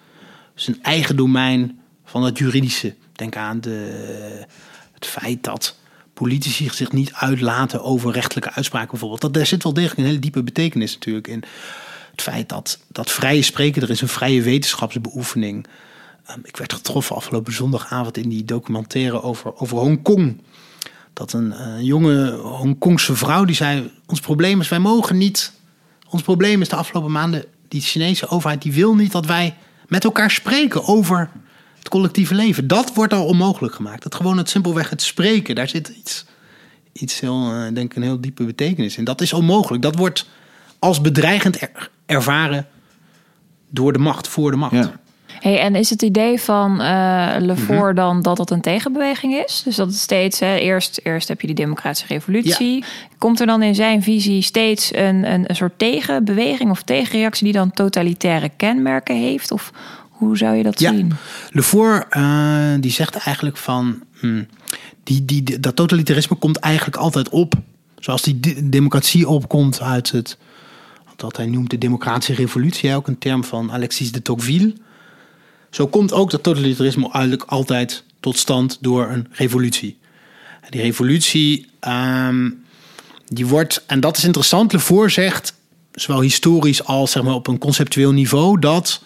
Speaker 4: zijn eigen domein van het juridische. Denk aan de, het feit dat politici zich niet uitlaten over rechtelijke uitspraken bijvoorbeeld. Dat, daar zit wel degelijk een hele diepe betekenis natuurlijk in. Het feit dat, dat vrije spreken, er is een vrije wetenschapsbeoefening. Ehm, ik werd getroffen afgelopen zondagavond in die documentaire over, over Hongkong. Dat een eh, jonge Hongkongse vrouw die zei: Ons probleem is, wij mogen niet. Ons probleem is de afgelopen maanden, die Chinese overheid die wil niet dat wij met elkaar spreken over het collectieve leven. Dat wordt al onmogelijk gemaakt. Dat gewoon het simpelweg het spreken, daar zit iets, iets heel, eh, denk ik, een heel diepe betekenis in. Dat is onmogelijk. Dat wordt als bedreigend er- ervaren door de macht, voor de macht.
Speaker 2: Ja.
Speaker 5: Hey, en is het idee van eh Lefort dan dat dat een tegenbeweging is? Dus dat het steeds, hè, eerst, eerst heb je die democratische revolutie. Komt er dan in zijn visie steeds een, een, een soort tegenbeweging of tegenreactie die dan totalitaire kenmerken heeft? Of hoe zou je dat
Speaker 4: Ja,
Speaker 5: zien?
Speaker 4: Lefort eh, die zegt eigenlijk van... hmm, die, die, die- dat totalitarisme komt eigenlijk altijd op. Zoals die de- democratie opkomt uit het... wat hij noemt de democratische revolutie. Ook een term van Alexis de Tocqueville. Zo komt ook dat totalitarisme eigenlijk altijd tot stand door een revolutie. Die revolutie, ehm, die wordt, en dat is interessant, Lefort zegt, zowel historisch als zeg maar, op een conceptueel niveau, dat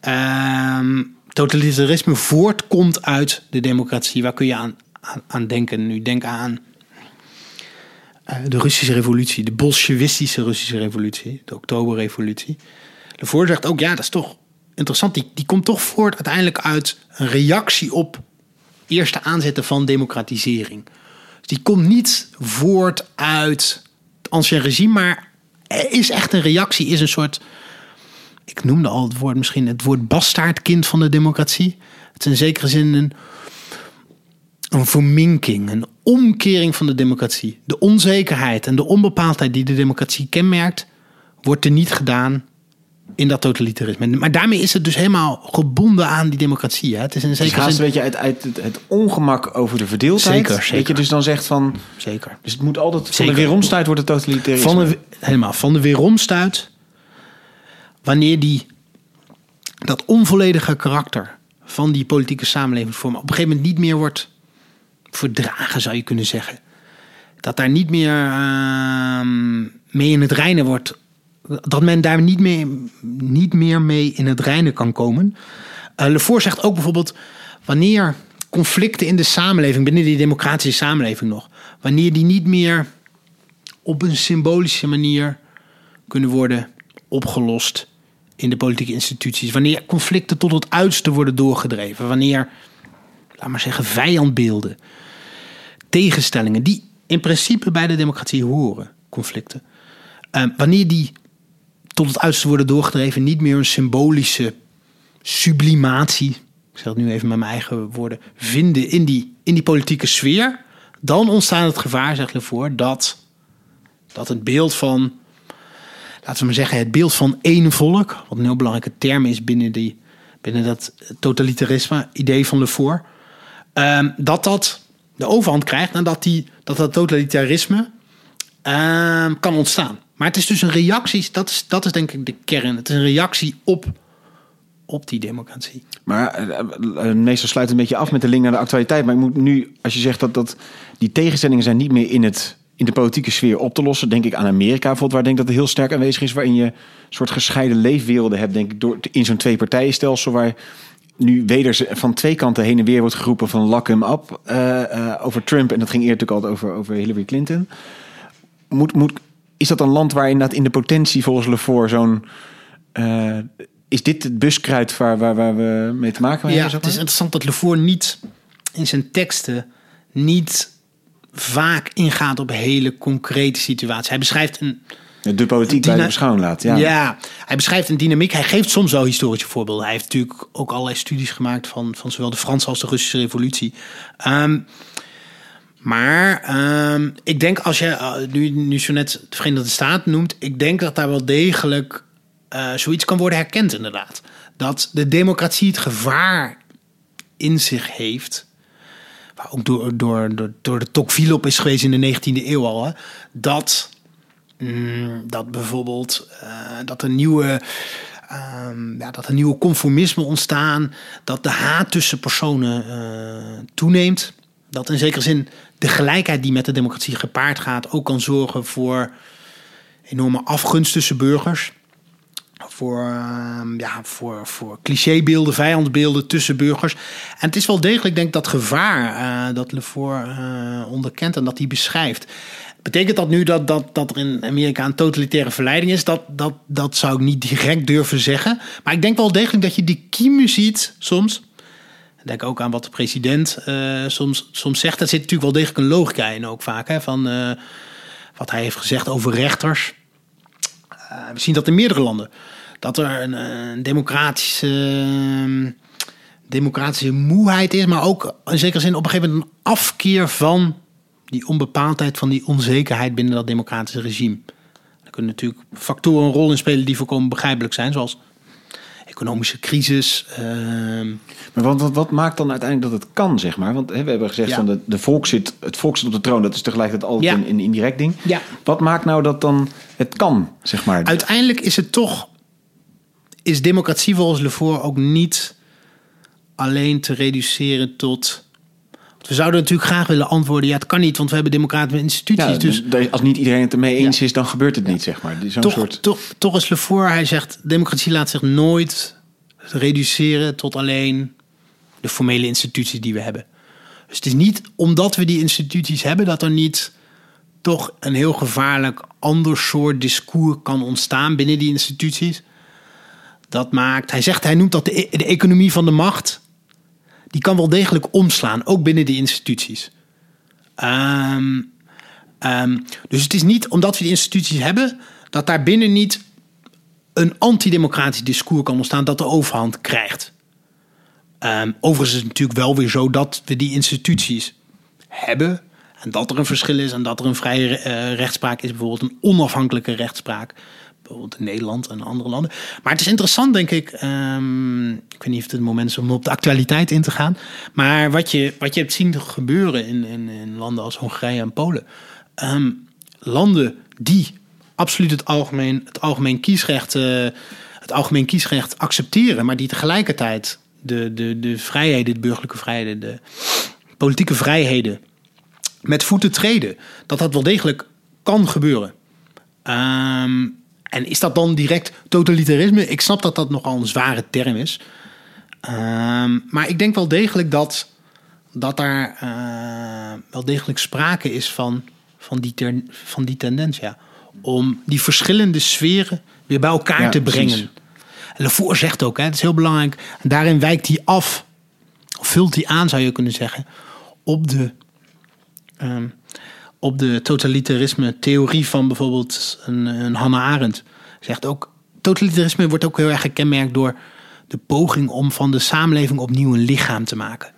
Speaker 4: ehm, totalitarisme voortkomt uit de democratie. Waar kun je aan, aan, denken? Nu denk aan eh, de Russische revolutie, de bolsjewistische Russische revolutie, de Oktoberrevolutie. Lefort zegt ook, ja, dat is toch interessant. Die, die komt toch voort uiteindelijk uit een reactie op eerste aanzetten van democratisering. Dus die komt niet voort uit het ancien regime, maar is echt een reactie, is een soort. Ik noemde al het woord misschien het woord bastaardkind van de democratie. Het is in zekere zin een, een verminking, een omkering van de democratie. De onzekerheid en de onbepaaldheid die de democratie kenmerkt, wordt er niet gedaan in dat totalitarisme. Maar daarmee is het dus helemaal gebonden aan die democratie. Hè? Het is in
Speaker 2: Dus
Speaker 4: zekere zin...
Speaker 2: een beetje uit, uit het, het ongemak over de verdeeldheid.
Speaker 4: Zeker,
Speaker 2: Dat je dus dan zegt van...
Speaker 4: Zeker.
Speaker 2: Dus het moet altijd... Van de weeromstuit wordt het totalitarisme.
Speaker 4: Van de, helemaal, van de weeromstuit. Wanneer die, dat onvolledige karakter van die politieke samenlevingsvorm op een gegeven moment niet meer wordt verdragen, zou je kunnen zeggen. Dat daar niet meer ehm, mee in het reinen wordt. Dat men daar niet meer, niet meer mee in het reinen kan komen. Uh, Lefort zegt ook bijvoorbeeld, wanneer conflicten in de samenleving, binnen die democratische samenleving nog, wanneer die niet meer op een symbolische manier kunnen worden opgelost in de politieke instituties. Wanneer conflicten tot het uiterste worden doorgedreven. Wanneer, laat maar zeggen, vijandbeelden, tegenstellingen, die in principe bij de democratie horen, conflicten. Uh, wanneer die tot het uiterste worden doorgedreven, niet meer een symbolische sublimatie, ik zeg het nu even met mijn eigen woorden, vinden in die, in die politieke sfeer, dan ontstaat het gevaar, zegt Lefort, dat, dat het beeld van, laten we maar zeggen, het beeld van één volk, wat een heel belangrijke term is binnen, die, binnen dat totalitarisme, idee van Lefort, um, dat dat de overhand krijgt en dat, die, dat dat totalitarisme um, kan ontstaan. Maar het is dus een reactie, dat is, dat is denk ik de kern. Het is een reactie op, op die democratie.
Speaker 2: Maar uh, meestal sluit een beetje af met de link naar de actualiteit. Maar ik moet nu, als je zegt dat, dat die tegenstellingen zijn niet meer in, het, in de politieke sfeer op te lossen, denk ik aan Amerika bijvoorbeeld, waar ik denk dat het heel sterk aanwezig is, waarin je een soort gescheiden leefwerelden hebt, denk ik, door, in zo'n twee-partijenstelsel waar nu weder van twee kanten heen en weer wordt geroepen van lock him up uh, uh, over Trump. En dat ging eerder natuurlijk altijd over, over Hillary Clinton. Moet, moet, is dat een land waar inderdaad in de potentie volgens Lefort zo'n... Uh, is dit het buskruid waar, waar, waar we mee te maken hebben?
Speaker 4: Ja, het is interessant dat Lefort niet in zijn teksten niet vaak ingaat op hele concrete situaties. Hij beschrijft een...
Speaker 2: De politiek bij de beschouwing laat, ja.
Speaker 4: Ja, hij beschrijft een dynamiek. Hij geeft soms wel historische voorbeelden. Hij heeft natuurlijk ook allerlei studies gemaakt van, van zowel de Franse als de Russische revolutie. Um, maar um, ik denk als je uh, nu, nu zo net de Verenigde Staten noemt, ik denk dat daar wel degelijk uh, zoiets kan worden herkend, inderdaad. Dat de democratie het gevaar in zich heeft. Waar ook door, door, door, door de Tocqueville op is geweest in de 19e eeuw al. Hè, dat, mm, dat bijvoorbeeld uh, dat een nieuwe. Um, ja, dat een nieuwe conformisme ontstaan. Dat de haat tussen personen uh, toeneemt. Dat in zekere zin de gelijkheid die met de democratie gepaard gaat ook kan zorgen voor enorme afgunst tussen burgers. Voor, uh, ja, voor, voor clichébeelden, vijandbeelden tussen burgers. En het is wel degelijk, denk ik, dat gevaar uh, dat Lefort uh, onderkent en dat hij beschrijft. Betekent dat nu dat, dat, dat er in Amerika een totalitaire verleiding is? Dat, dat, dat zou ik niet direct durven zeggen. Maar ik denk wel degelijk dat je die kiemen ziet soms. Denk ook aan wat de president uh, soms, soms zegt. Daar zit natuurlijk wel degelijk een logica in ook vaak. Hè, van wat hij heeft gezegd over rechters. We zien dat in meerdere landen. Dat er een, een democratische, uh, democratische moeheid is. Maar ook in zekere zin op een gegeven moment een afkeer van die onbepaaldheid. Van die onzekerheid binnen dat democratische regime. Er kunnen natuurlijk factoren een rol in spelen die volkomen begrijpelijk zijn. Zoals economische crisis. Uh,
Speaker 2: maar wat, wat, wat, maakt dan uiteindelijk dat het kan, zeg maar? Want hè, we hebben gezegd ja. van de, de volk zit, het volk zit op de troon. Dat is tegelijkertijd altijd ja. een, een, indirect ding.
Speaker 4: Ja.
Speaker 2: Wat maakt nou dat dan het kan, zeg maar?
Speaker 4: Uiteindelijk is het toch... Is democratie volgens Lefort ook niet alleen te reduceren tot. We zouden natuurlijk graag willen antwoorden: ja, het kan niet, want we hebben democratische instituties.
Speaker 2: Ja,
Speaker 4: dus
Speaker 2: als niet iedereen het ermee eens is, dan gebeurt het niet, zeg maar. Zo'n
Speaker 4: toch,
Speaker 2: soort...
Speaker 4: toch, toch is Lefort, hij zegt: democratie laat zich nooit reduceren tot alleen de formele instituties die we hebben. Dus het is niet omdat we die instituties hebben dat er niet toch een heel gevaarlijk ander soort discours kan ontstaan binnen die instituties. Dat maakt, hij zegt, hij noemt dat de, e- de economie van de macht. Die kan wel degelijk omslaan, ook binnen die instituties. Ehm, ehm, dus het is niet omdat we die instituties hebben, dat daar binnen niet een antidemocratisch discours kan ontstaan dat de overhand krijgt. Ehm, overigens is het natuurlijk wel weer zo dat we die instituties hebben. En dat er een verschil is en dat er een vrije eh, rechtspraak is. Bijvoorbeeld een onafhankelijke rechtspraak. Bijvoorbeeld in Nederland en andere landen. Maar het is interessant, denk ik. ehm, ik weet niet of het het moment is om op de actualiteit in te gaan. Maar wat je, wat je hebt zien gebeuren in, in, in landen als Hongarije en Polen. Ehm, landen die absoluut het algemeen, het algemeen kiesrecht. eh, het algemeen kiesrecht accepteren, maar die tegelijkertijd de, de, de vrijheden, de burgerlijke vrijheden, de politieke vrijheden met voeten treden. Dat dat wel degelijk kan gebeuren. Ehm, en is dat dan direct totalitarisme? Ik snap dat dat nogal een zware term is. Ehm, maar ik denk wel degelijk dat, dat daar eh, wel degelijk sprake is van, van, die, ter- van die tendens. Ja. Om die verschillende sferen weer bij elkaar
Speaker 2: Ja,
Speaker 4: te brengen.
Speaker 2: precies.
Speaker 4: En Levoor zegt ook, hè, het is heel belangrijk. En daarin wijkt hij af, of vult hij aan zou je kunnen zeggen, op de, ehm, op de totalitarisme-theorie van bijvoorbeeld een, een Hannah Arendt. Zegt ook, totalitarisme wordt ook heel erg gekenmerkt door de poging om van de samenleving opnieuw een lichaam te maken.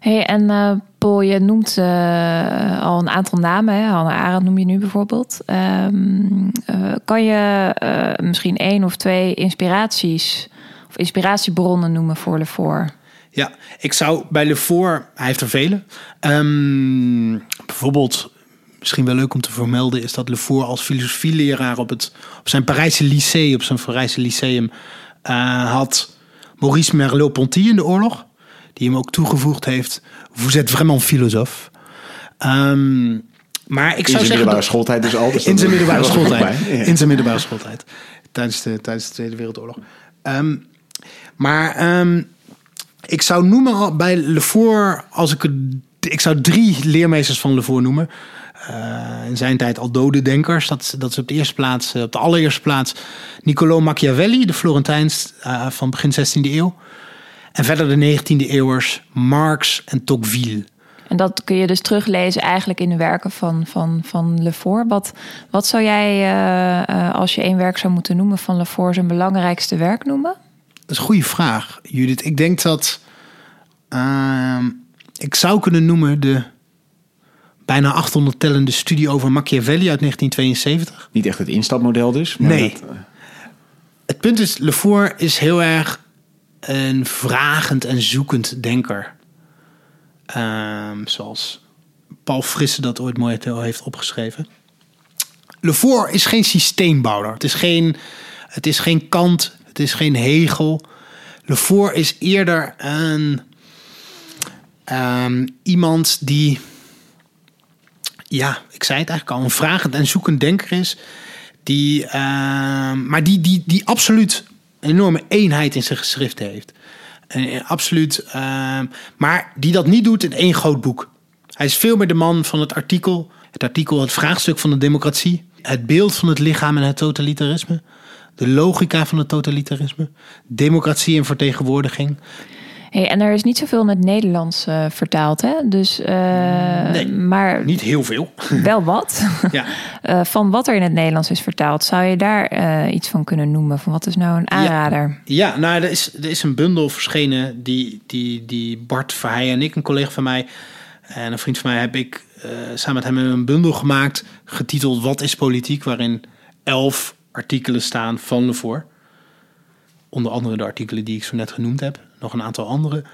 Speaker 5: Hey, en eh, Paul, je noemt eh, al een aantal namen. Hè? Hannah Arendt noem je nu bijvoorbeeld. Ehm, eh, kan je eh, misschien één of twee inspiraties of inspiratiebronnen noemen voor Lefort?
Speaker 4: Ja, ik zou bij Lefort, hij heeft er vele. Ehm, bijvoorbeeld, misschien wel leuk om te vermelden, is dat Lefort als filosofieleraar op, het, op zijn Parijse lycée, op zijn Parijse lyceum, eh, had Maurice Merleau-Ponty in de oorlog. Die hem ook toegevoegd heeft, vous êtes vraiment philosophe. Ehm, maar ik
Speaker 2: In
Speaker 4: zou
Speaker 2: zijn
Speaker 4: zeggen...
Speaker 2: middelbare
Speaker 4: dat-
Speaker 2: schooltijd dus al. dus
Speaker 4: in zijn middelbare schooltijd.
Speaker 2: Ja.
Speaker 4: In zijn middelbare schooltijd. Tijdens de, tijdens de Tweede Wereldoorlog. Ehm, maar ehm, ik zou noemen al bij Lefort, als ik het, ik zou drie leermeesters van Lefort noemen. Eh, in zijn tijd al dode denkers. Dat, dat is op de eerste plaats, eh, op de allereerste plaats, Niccolò Machiavelli, de Florentijns eh, van begin 16e eeuw. En verder de 19e eeuwers Marx en Tocqueville.
Speaker 5: En dat kun je dus teruglezen eigenlijk in de werken van, van, van Lefort. Wat, wat zou jij, als je één werk zou moeten noemen van Lefort, zijn belangrijkste werk noemen?
Speaker 4: Dat is een goede vraag, Judith. Ik denk dat. ehm, ik zou kunnen noemen de bijna 800 tellende studie over Machiavelli uit 1972.
Speaker 2: Niet echt het instapmodel dus. Maar
Speaker 4: Nee.
Speaker 2: dat, eh,
Speaker 4: Het punt is, Lefort is heel erg een vragend en zoekend denker. Ehm, zoals Paul Frisse dat ooit mooi heeft opgeschreven. Lefort is geen systeembouwer. Het is geen, het is geen Kant, het is geen Hegel. Lefort is eerder een, ehm, iemand die, ja, ik zei het eigenlijk al, een vragend en zoekend denker is. Die, ehm, maar die, die, die absoluut een enorme eenheid in zijn geschriften heeft. En, absoluut. ehm, maar die dat niet doet in één groot boek. Hij is veel meer de man van het artikel. Het artikel, het vraagstuk van de democratie. Het beeld van het lichaam en het totalitarisme. De logica van het totalitarisme. Democratie en vertegenwoordiging.
Speaker 5: Hey, en er is niet zoveel in het Nederlands eh, vertaald, hè? Dus, eh,
Speaker 4: Nee,
Speaker 5: maar
Speaker 4: Niet heel veel.
Speaker 5: wel wat.
Speaker 4: ja.
Speaker 5: Eh, van wat er in het Nederlands is vertaald, zou je daar iets van kunnen noemen? Van wat is nou een aanrader?
Speaker 4: Ja, nou, er is, er is een bundel verschenen die, die, die Bart Verheijen en ik, een collega van mij en een vriend van mij, heb ik samen met hem een bundel gemaakt getiteld Wat is politiek? Waarin elf artikelen staan van Lefort. Onder andere de artikelen die ik zo net genoemd heb. Nog een aantal andere.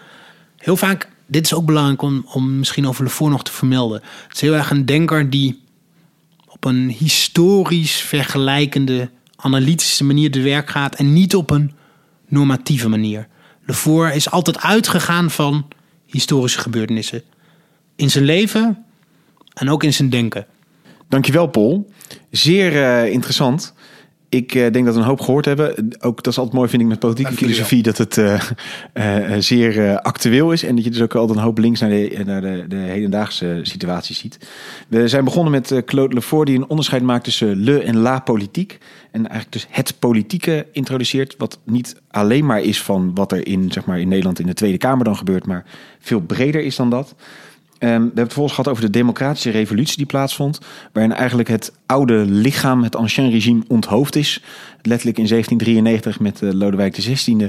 Speaker 4: Heel vaak, dit is ook belangrijk om, om misschien over Lefort nog te vermelden. Het is heel erg een denker die op een historisch vergelijkende, analytische manier te werk gaat en niet op een normatieve manier. Daarvoor is altijd uitgegaan van historische gebeurtenissen. In zijn leven en ook in zijn denken.
Speaker 2: Dankjewel, Paul. Zeer eh, interessant. Ik eh, denk dat we een hoop gehoord hebben. Ook dat is altijd mooi, vind ik, met politieke filosofie, dat het eh, eh, zeer actueel is. En dat je dus ook altijd een hoop links naar de, naar de, de hedendaagse situatie ziet. We zijn begonnen met Claude Lefort, die een onderscheid maakt tussen le en la politiek. En eigenlijk dus het politieke introduceert, wat niet alleen maar is van wat er in, zeg maar, in Nederland in de Tweede Kamer dan gebeurt, maar veel breder is dan dat. Ehm, we hebben het vervolgens gehad over de democratische revolutie die plaatsvond. Waarin eigenlijk het oude lichaam, het ancien regime, onthoofd is. Letterlijk in 1793 met uh, Lodewijk XVI. Uh,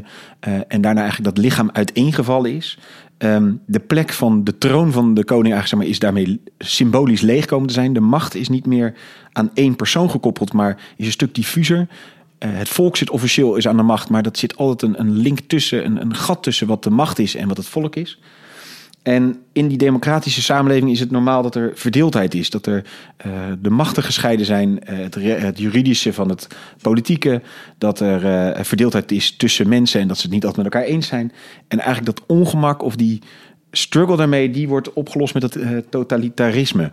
Speaker 2: en daarna eigenlijk dat lichaam uiteengevallen is. Ehm, de plek van de troon van de koning eigenlijk, zeg maar, is daarmee symbolisch leeg komen te zijn. De macht is niet meer aan één persoon gekoppeld, maar is een stuk diffuser. Uh, het volk zit officieel is aan de macht, maar dat zit altijd een, een link tussen, een, een gat tussen wat de macht is en wat het volk is. En in die democratische samenleving is het normaal dat er verdeeldheid is. Dat er uh, de machten gescheiden zijn, uh, het, juridische van het politieke. Dat er uh, verdeeldheid is tussen mensen en dat ze het niet altijd met elkaar eens zijn. En eigenlijk dat ongemak of die struggle daarmee, die wordt opgelost met het totalitarisme.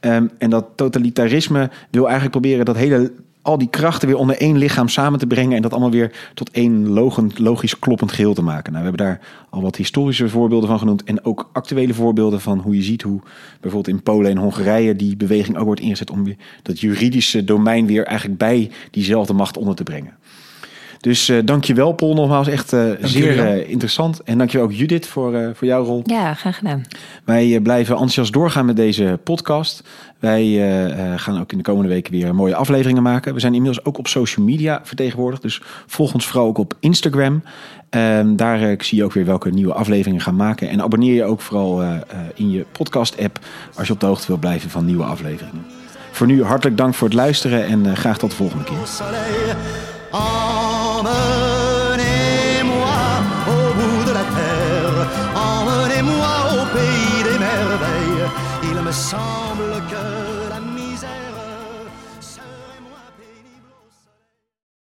Speaker 2: Um, en dat totalitarisme wil eigenlijk proberen dat hele al die krachten weer onder één lichaam samen te brengen en dat allemaal weer tot één logisch kloppend geheel te maken. Nou, we hebben daar al wat historische voorbeelden van genoemd en ook actuele voorbeelden van hoe je ziet hoe bijvoorbeeld in Polen en Hongarije die beweging ook wordt ingezet om dat juridische domein weer eigenlijk bij diezelfde macht onder te brengen. Dus uh, dankjewel Paul nogmaals, echt uh, zeer uh, interessant. En dankjewel ook Judith voor, voor jouw rol.
Speaker 5: Ja, graag gedaan.
Speaker 2: Wij blijven enthousiast doorgaan met deze podcast. Wij gaan ook in de komende weken weer mooie afleveringen maken. We zijn inmiddels ook op social media vertegenwoordigd. Dus volg ons vooral ook op Instagram. Um, daar zie je ook weer welke nieuwe afleveringen gaan maken. En abonneer je ook vooral in je podcast app als je op de hoogte wil blijven van nieuwe afleveringen. Voor nu hartelijk dank voor het luisteren en graag tot de volgende keer.
Speaker 3: 我们。